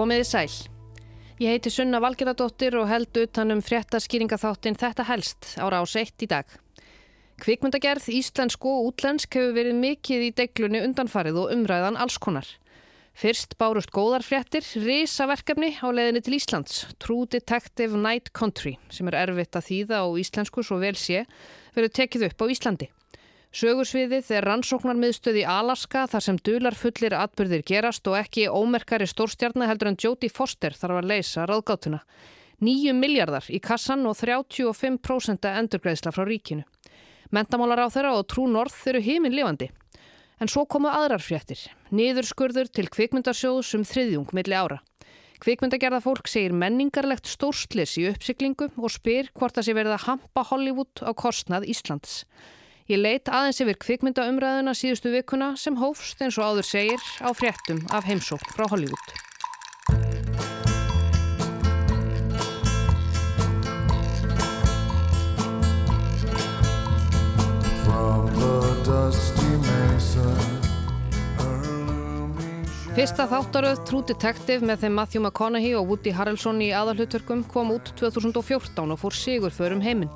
Komiði sæl. Ég heiti Sunna Valgeradóttir og held utanum fréttaskýringaþáttin Þetta helst ára á seitt í dag. Kvikmyndagerð, íslensk og útlensk hefur verið mikið í deglunni undanfarið og umræðan allskonar. Fyrst bárust góðar fréttir, risaverkefni á leðinni til Íslands, True Detective Night Country, sem er erfitt að þýða á íslensku svo vel sé, verið tekið upp á Íslandi. Sögursviðið er rannsóknarmiðstöð í Alaska þar sem dularfullir atbyrðir gerast og ekki ómerkari stórstjarnar heldur en Jodie Foster þarf að leysa ráðgátuna. 9 miljardar í kassan og 35% endurgreðsla frá ríkinu. Mentamálar á þeirra og Trú North eru heiminn lifandi. En svo komu aðrar fréttir. Niðurskurður til kvikmyndarsjóðs um þriðjung milli ára. Kvikmyndagerða fólk segir menningarlegt stórslis í uppsiklingu og spyr hvort það sé verið að hampa Hollywood á kostnað Íslands. Ég leit aðeins yfir kvikmyndaumræðuna síðustu vikuna sem hófst eins og áður segir á fréttum af heimsók frá Hollywood. Fyrsta þáttaröð True Detective með þeim Matthew McConaughey og Woody Harrelson í aðalhutverkum kom út 2014 og fór sigur förum heiminn.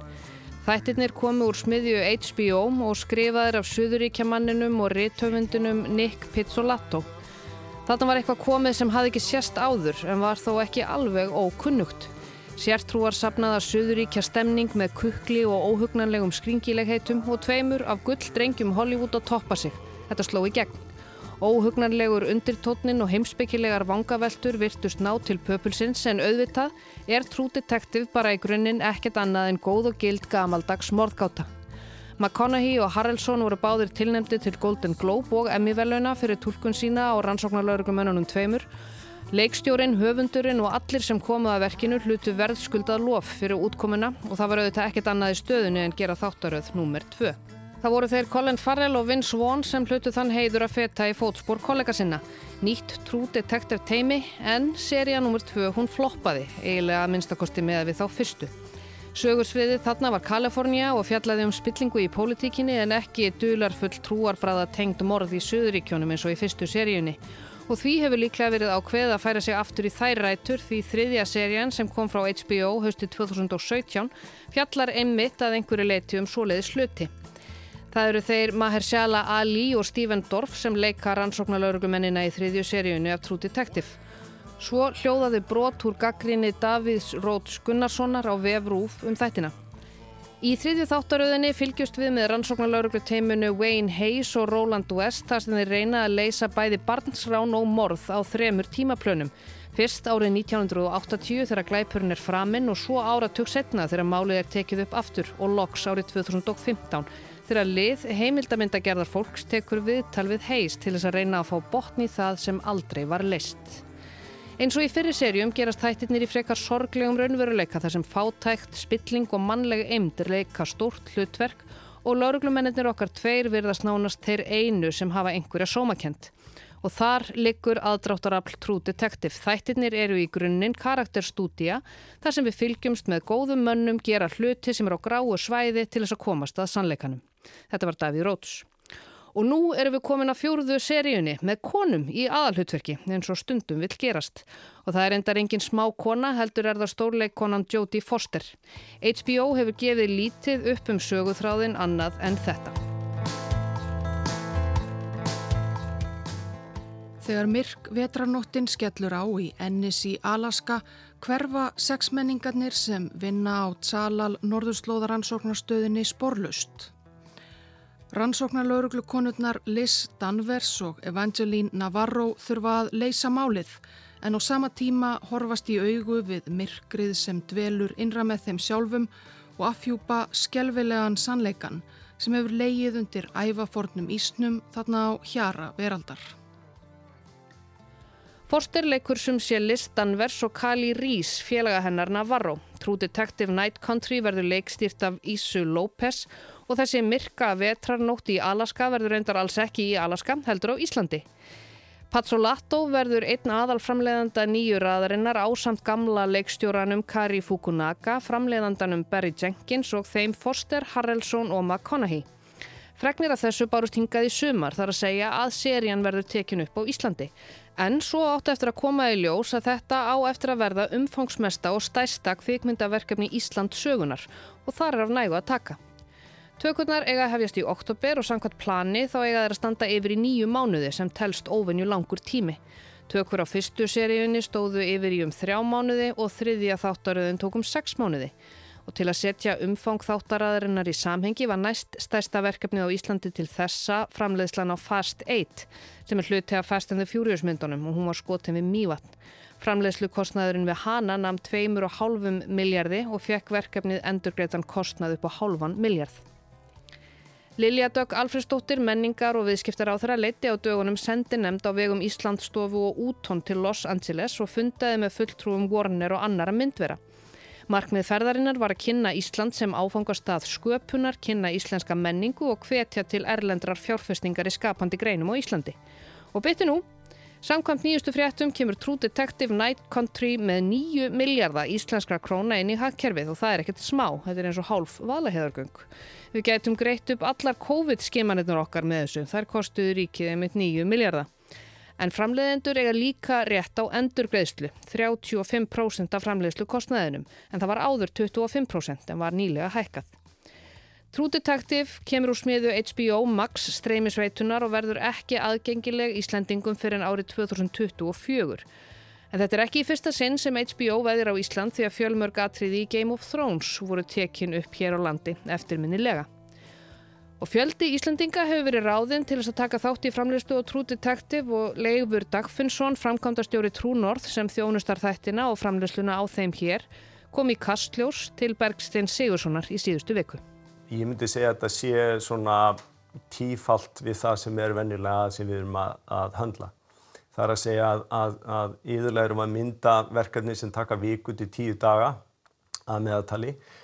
Þættirnir komu úr smiðju HBO og skrifaðir af Suðuríkjamanninum og rithöfundunum Nick Pizzolatto. Þarna var eitthvað komið sem hafði ekki sérst áður en var þó ekki alveg ókunnugt. Sértrúar sapnaða Suðuríkja stemning með kukli og óhugnanlegum skringilegheitum og tveimur af gull drengjum Hollywood að toppa sig. Þetta sló í gegn. Óhugnanlegur undirtótnin og heimsbyggilegar vangaveltur virtust ná til pöpulsins en auðvitað er True Detective bara í grunninn ekkert annað en góð og gild gamaldags morðgáta. McConaughey og Harrelson voru báðir tilnemdi til Golden Globe og Emmy-veluna fyrir tólkun sína á rannsóknarlaurugumönunum tveimur. Leikstjórin, höfundurinn og allir sem komuð að verkinu hlutu verðskuldað lof fyrir útkomuna og það var auðvitað ekkert annað í stöðunni en gera þáttaröð númer 2. Það voru þeir Colin Farrell og Vince Vaughn sem hlutu þann heiður að feta í fótspór kollega sinna. Nýtt True Detective teimi en seria nr. 2 hún floppaði, eiginlega minnstakosti með við þá fyrstu. Sögursviðið þarna var Kalifornia og fjallaði um spillingu í pólitíkinni en ekki dularfull trúarbræða tengd morð í Suðuríkjónum eins og í fyrstu seríunni. Og því hefur líklega verið ákveð að færa sig aftur í þær rætur því þriðja serían sem kom frá HBO höstu 2017 fjallar einmitt að einhverju leiti um svoleiði sluti. Það eru þeir Mahershala Ali og Stephen Dorff sem leika rannsóknarlaurugumennina í þriðju seríunni af True Detective. Svo hljóðaði brot úr gaggrinni Davids Róts Gunnarssonar á vefrúf um þættina. Í þriðju þáttaröðinni fylgjust við með rannsóknarlaurugluteimunu Wayne Hayes og Roland West þar sem þeir reyna að leysa bæði barnsrán og morð á þremur tímaplönum. Fyrst árið 1980 þegar glæpurinn er framinn og svo áratug setna þegar málið er tekið upp aftur og loks árið 2015 þegar lið heimildamindagerðar fólks tekur viðtal við heist til þess að reyna að fá botni það sem aldrei var list. Eins og í fyrir serjum gerast þættirnir í frekar sorglegum raunveruleika þar sem fátækt, spilling og mannleg eimd leika stórt hlutverk og lauruglumennir okkar tveir virðast nánast þeir einu sem hafa einhverja sómakent. Og þar liggur aðdráttarafl True Detective. Þættirnir eru í grunninn karakterstúdía þar sem við fylgjumst með góðum mönnum gera hluti sem er á gráu svæði til þess að komast að sannleikanum. Þetta var Davíð Róts. Og nú erum við komin að fjóruðu seríunni með konum í aðalhutverki eins og stundum vill gerast. Og það er endar engin smá kona heldur er það stórleikkonan Jodie Foster. HBO hefur gefið lítið upp um söguþráðin annað en þetta. Þegar myrk vetrarnóttin skellur á í Ennis í Alaska hverfa sexmenningarnir sem vinna á Tsalal norðurslóðaransóknarstöðinni sporlust. Rannsóknarlauruglukonurnar Liz Danvers og Evangeline Navarro þurfa að leysa málið en á sama tíma horfast í augu við myrkrið sem dvelur innra með þeim sjálfum og afhjúpa skjelvilegan sannleikan sem hefur leið undir ævafornum ísnum þarna á hjara veraldar. Forsterleikur sem sé Liz Danvers og Kali Rís félaga hennar Navarro. True Detective Night Country verður leikstýrt af Isu López og þessi myrka vetrarnótt í Alaska verður reyndar alls ekki í Alaska, heldur á Íslandi. Pazzolato verður einn aðal framleiðanda nýju raðarinnar á samt gamla leikstjóranum Kari Fukunaga, framleiðandanum Barry Jenkins og þeim Foster, Harrelson og McConaughey. Fregnir af þessu bárust hingað í sumar þar að segja að serían verður tekin upp á Íslandi. En svo átti eftir að koma í ljós að þetta á eftir að verða umfangsmesta og stærsta kvikmyndaverkefni Ísland sögunar og þar er af nægu að taka. Tökurnar eiga hefjast í oktober og samkvæmt plani þá eiga þeir að standa yfir í nýju mánuði sem telst óvenju langur tími. Tökur á fyrstu seríunni stóðu yfir í um þrjá mánuði og þriðja þáttaröðin tókum sex mánuði og til að setja umfang þáttaraðarinnar í samhengi var næst stærsta verkefnið á Íslandi til þessa framleiðslan á Fast 8 sem er hluti af Fast and the Furious myndunum og hún var skotin við Mývatn. Framleiðslu kostnaðurinn við hana namn 2,5 miljardi og fekk verkefnið endurgreitan kostnað upp á halvan miljard. Lilja Dögg Alfredsdóttir, menningar og viðskiptar á þeirra leiti á dögunum sendi nefnd á vegum Íslandstofu og útón til Los Angeles og fundaði með fulltrúum Warner og annara myndvera. Markmið ferðarinnar var að kynna Ísland sem áfangast að sköpunar, kynna íslenska menningu og hvetja til erlendrar fjárfestingar í skapandi greinum á Íslandi. Og beti nú, samkvæmt nýjustu fréttum kemur True Detective Night Country með nýju miljardar íslenskra króna inn í hagkerfið og það er ekkert smá, þetta er eins og hálf valaheðargöng. Við gætum greitt upp allar COVID-skimanirnur okkar með þessu, þær kostuðu ríkið einmitt nýju miljardar. En framleiðendur eiga líka rétt á endurgreðslu, 35% af framleiðslu kostnæðinum, en það var áður 25% en var nýlega hækkað. True Detective kemur úr smiðu HBO Max streymisveitunar og verður ekki aðgengileg Íslandingum fyrir en árið 2024. En þetta er ekki í fyrsta sinn sem HBO veðir á Ísland því að fjölmörg atriði í Game of Thrones voru tekin upp hér á landi eftirminnilega. Og fjöldi Íslandinga hefur verið ráðinn til þess að taka þátt í framleiðstu og True Detective og Leifur Dagfinnsson, framkvæmdastjóri True North sem þjónustar þættina og framleiðsluna á þeim hér, kom í Kastljós til Bergstein Sigurssonar í síðustu viku. Ég myndi segja að þetta sé svona tífalt við það sem er vennilega sem við erum að, að handla. Það er að segja að, að, að yðurlega erum að mynda verkefni sem taka viku til tíu daga að meðatali Eh,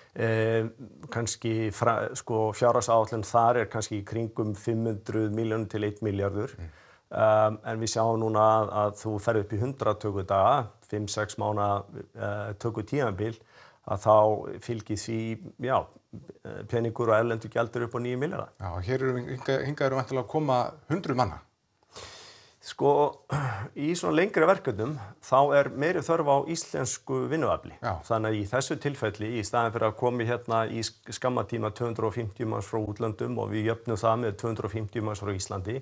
kannski sko, fjárhásáallin þar er kannski í kringum 500 miljónum til 1 miljardur mm. um, en við sjáum núna að, að þú ferð upp í 100 tökur daga 5-6 mánu uh, tökur tímanbíl að þá fylgir því já, peningur og ellendur gældur upp á 9 miljardar. Já, hér eru hingaður um að koma 100 manna Sko, í svona lengri verkefnum þá er meiri þörf á íslensku vinnuafli. Þannig að í þessu tilfelli, í staðin fyrir að komi hérna í skammatíma 250 manns frá útlöndum og við jöfnum það með 250 manns frá Íslandi,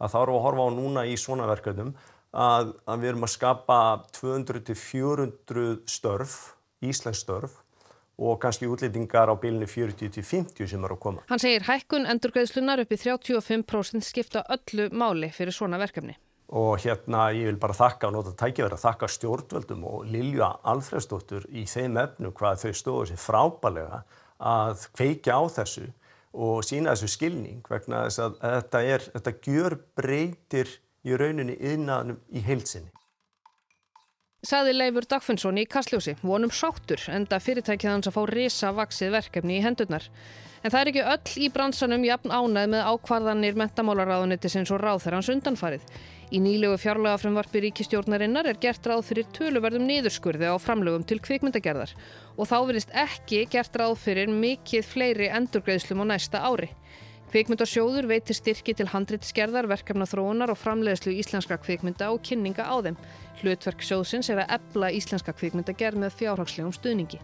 að þá erum við að horfa á núna í svona verkefnum að, að við erum að skapa 200-400 störf, íslensk störf og kannski útlýtingar á bylni 40-50 sem eru að koma. Hann segir hækkun endurgreðslunar upp í 35% skipta öllu máli fyrir svona verkefni. Og hérna ég vil bara þakka og nota tækjaverð að þakka stjórnvöldum og Lilja Alfredsdóttur í þeim efnu hvað þau stóðu sér frábælega að kveikja á þessu og sína þessu skilning vegna þess að þetta, er, þetta gjör breytir í rauninni innan í heilsinni. Saði Leifur Dagfinnsson í Kastljósi, vonum sáttur enda fyrirtækið hans að fá risa vaksið verkefni í hendurnar. En það er ekki öll í bransanum jafn ánæð með ákvarðanir mentamálaráðunitisins og ráðherrans undanfarið. Í nýlegu fjárlega frumvarpi ríkistjórnarinnar er gert ráð fyrir töluverðum niðurskurði á framlögum til kvikmyndagerðar og þá verist ekki gert ráð fyrir mikið fleiri endurgreðslum á næsta ári. Kvikmyndasjóður veitir styrki til handritskerðar, verkefna þróunar og framleiðslu íslenska kvikmynda og kynninga á þeim. Hlutverk sjóðsins er að ebla íslenska kvikmyndagerð með fjárhagslegum stuðningi.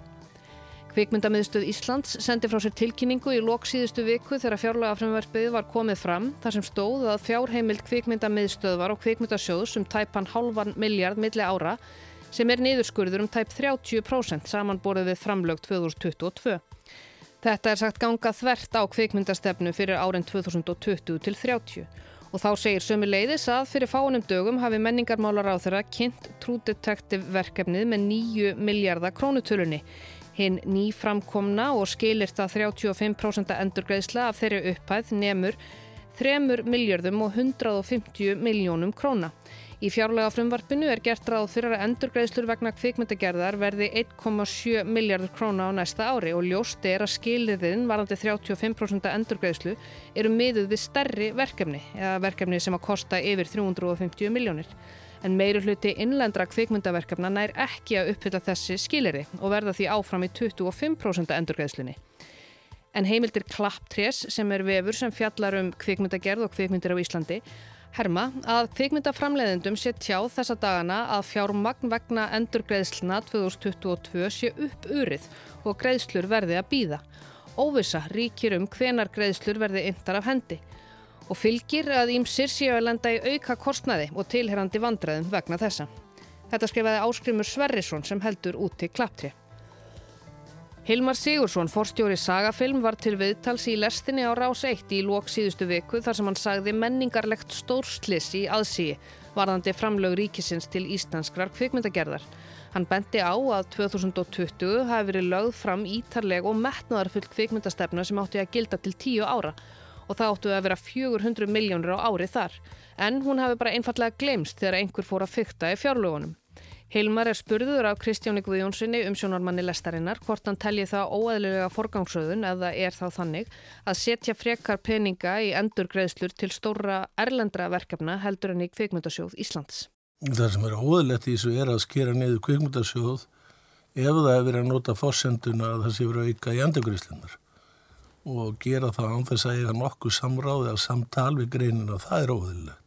Kvikmyndamiðstöð Íslands sendi frá sér tilkynningu í loksíðustu viku þegar fjárlagafrömmverfið var komið fram þar sem stóð að fjárheimild kvikmyndamiðstöðvar og kvikmyndasjóðs um tæpan halvan miljard milli ára sem er niðurskurður um tæp 30% samanborið við framlög 2022. Þetta er sagt ganga þvert á kvikmyndastefnu fyrir árin 2020 til 30 og þá segir sömu leiðis að fyrir fáunum dögum hafi menningarmálar á þeirra kynnt True Detective verkefnið með 9 miljardar krónutölunni. Hinn nýframkomna og skilir það 35% endurgreðsla af þeirri upphæð nefnur 3 miljardum og 150 miljónum króna. Í fjárlega frumvarpinu er gert ráð fyrir að endurgreiðslur vegna kvikmyndagerðar verði 1,7 miljardur króna á næsta ári og ljóst er að skilirðin varandi 35% endurgreiðslu eru miðuð við stærri verkefni eða verkefni sem að kosta yfir 350 miljónir. En meiri hluti innlendra kvikmyndaverkefna nær ekki að uppfylla þessi skilirði og verða því áfram í 25% endurgreiðslunni. En heimildir Klapptrés sem er vefur sem fjallar um kvikmyndagerð og kvikmyndir á Íslandi Herma að kvikmyndaframleiðendum sé tjáð þessa dagana að fjármagn vegna endurgreðsluna 2022 sé upp urið og greiðslur verði að býða. Óvisa ríkir um hvenar greiðslur verði yntar af hendi og fylgir að ímsir séu að lenda í auka kostnaði og tilherrandi vandræðum vegna þessa. Þetta skrifaði Áskrimur Sverrisson sem heldur út til klapptrið. Hilmar Sigursson, forstjóri Sagafilm, var til viðtals í lestinni á Rás 1 í lók síðustu viku þar sem hann sagði menningarlegt stórslis í aðsíi varðandi framlög ríkisins til íslenskrar kvikmyndagerðar. Hann bendi á að 2020 hafi verið lögð fram ítarleg og metnaðarfull kvikmyndastefna sem átti að gilda til tíu ára og það áttu að vera 400 miljónur á ári þar. En hún hafi bara einfallega glemst þegar einhver fór að fykta í fjárlögunum. Hilmar er spurður af Kristjáni Guðjónssoni um sjónarmanni lestarinnar hvort hann telji það óæðilega forgangsröðun eða er þá þannig að setja frekar peninga í endurgreðslur til stóra erlendra verkefna heldur en í kvikmyndasjóð Íslands. Það sem er óæðilegt í þessu er að skera niður kvikmyndasjóð ef það hefur verið að nota fórsenduna að það sé verið að auka í endurgreðslunar og gera það án þess að eiga nokkuð samráði að samtal við greinina, það er óæðilegt.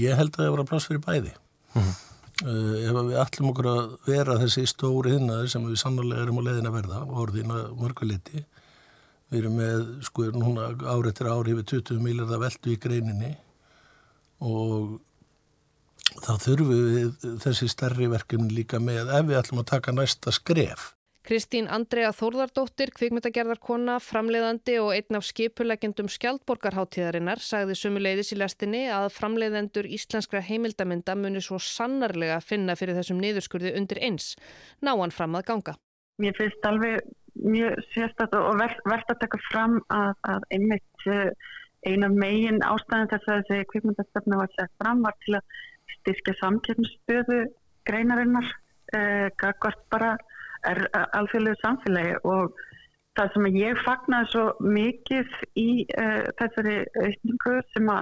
Ég held að það hefur að Uh, ef við ætlum okkur að vera þessi stóri hinnaður sem við sannlega erum á leiðin að verða orðina mörguleiti við erum með sko núna árið til ári yfir 20 miljardar veldu í greininni og þá þurfum við þessi stærri verkefni líka með ef við ætlum að taka næsta skref Kristín Andrea Þórðardóttir, kvikmyndagerðarkona, framleiðandi og einn af skipulegjendum skjaldborgarháttíðarinnar sagði sumuleiðis í lestinni að framleiðendur íslenskra heimildamynda muni svo sannarlega finna fyrir þessum niðurskurði undir eins. Ná hann fram að ganga. Mér finnst alveg mjög sérstatt og verðt ver að taka fram að, að einmitt eh, eina megin ástæðan þess að þessi kvikmyndastöfna var sett fram var til að styrkja samkjörnsstöðu greinarinnar, eh, gagvart bara er alþjóðlegu samfélagi og það sem ég fagnaði svo mikið í uh, þessari aukningu sem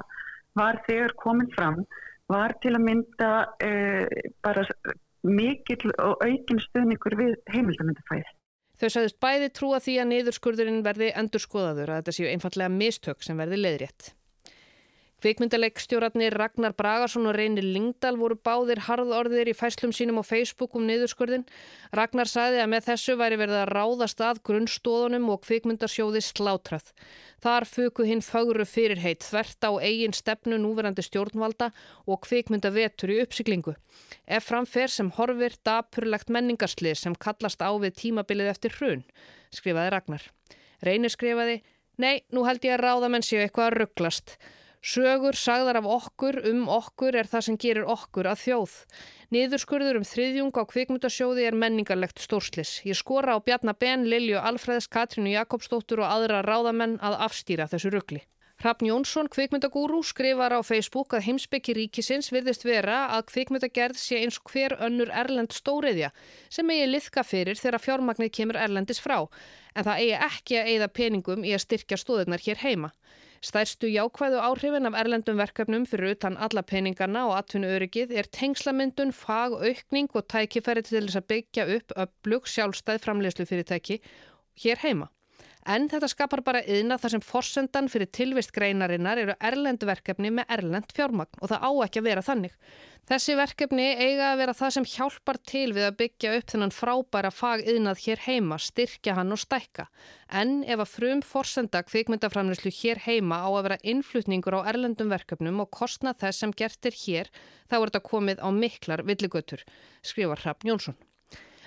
var þegar komin fram var til að mynda uh, bara mikill og aukin stuðningur við heimildamöndafæði. Þau sagðist bæði trúa því að niðurskurðurinn verði endurskoðaður að þetta séu einfallega mistök sem verði leiðrétt. Kvikmyndaleikstjóratnir Ragnar Bragarsson og Reynir Lingdal voru báðir harðorðir í fæslum sínum á Facebook um niðurskurðin. Ragnar sagði að með þessu væri verið að ráðast að grunnstóðunum og kvikmyndasjóði slátrað. Þar fuku hinn fagru fyrirheit þvert á eigin stefnu núverandi stjórnvalda og kvikmyndavetur í uppsiklingu. Ef framfer sem horfir dapurlegt menningarslið sem kallast á við tímabilið eftir hrun, skrifaði Ragnar. Reynir skrifaði, nei, nú held ég að ráðamenn séu eitthvað að rugglast. Sögur sagðar af okkur um okkur er það sem gerir okkur að þjóð. Niðurskurður um þriðjung á kvikmyndasjóði er menningarlegt stórslis. Ég skora á Bjarnar Ben, Lilju Alfreðs, Katrínu Jakobsdóttur og aðra ráðamenn að afstýra þessu ruggli. Hrafn Jónsson, kvikmyndagúrú, skrifar á Facebook að heimsbyggi ríkisins virðist vera að kvikmyndagerð sé eins hver önnur erlend stóriðja sem eigi liðka fyrir þegar fjármagnir kemur erlendis frá en það eigi ekki að eigða peningum í að styrkja stóðunar hér heima. Stærstu jákvæðu áhrifin af erlendum verkefnum fyrir utan alla peningarna og atvinnu öryggið er tengslamyndun, fag, aukning og tækifæri til þess að byggja upp öflug sjálfstæð framlegslu fyrirtæki hér heima. En þetta skapar bara yðna þar sem forsendan fyrir tilvist greinarinnar eru erlendu verkefni með erlend fjármagn og það á ekki að vera þannig. Þessi verkefni eiga að vera það sem hjálpar til við að byggja upp þennan frábæra fagiðnað hér heima, styrkja hann og stækka. En ef að frum forsenda kvikmyndaframlýslu hér heima á að vera innflutningur á erlendum verkefnum og kostna þess sem gertir hér, þá er þetta komið á miklar villigötur, skrifar Hrafn Jónsson.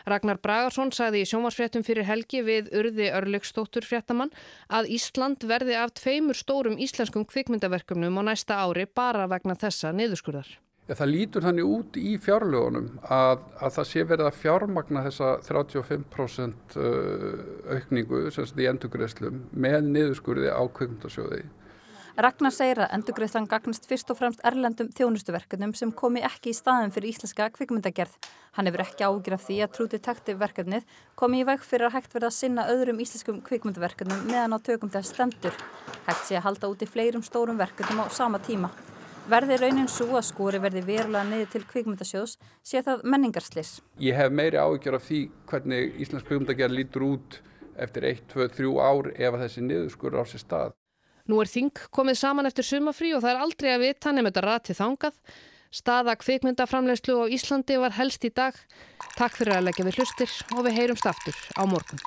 Ragnar Bragarsson sagði í sjónvarsfréttum fyrir helgi við urði örlygstóttur fréttamann að Ísland verði af tveimur stórum íslenskum kvikmyndaverkefnum á næsta ári bara vegna þessa niðurskurðar. Það lítur þannig út í fjárlögunum að, að það sé verið að fjármagna þessa 35% uh, aukningu í endurgreðslum með niðurskurði á kveikmyndasjóði. Ragnar segir að endurgreðslan gagnast fyrst og fremst erlendum þjónustuverkefnum sem komi ekki í staðin fyrir íslenska kvikmyndagerð. Hann hefur ekki ágjur af því að trúti takti verkefnið komi í veg fyrir að hægt verða að sinna öðrum íslenskum kvikmyndaverkefnum meðan á tökum þess stendur. Hægt sé að halda út í fleirum stórum verkefnum á sama tíma. Verði raunin svo að skóri verði verulega niður til kvikmyndasjós sé það menningarslis. Ég hef meiri áhyggjur af því hvernig Íslands kvikmyndagerð lítur út eftir 1, 2, 3 ár ef þessi niðurskur á sér stað. Nú er þing komið saman eftir sumafrí og það er aldrei að vita nefnum þetta rati þangað. Staða kvikmyndaframlegslu á Íslandi var helst í dag. Takk fyrir að leggja við hlustir og við heyrumst aftur á morgun.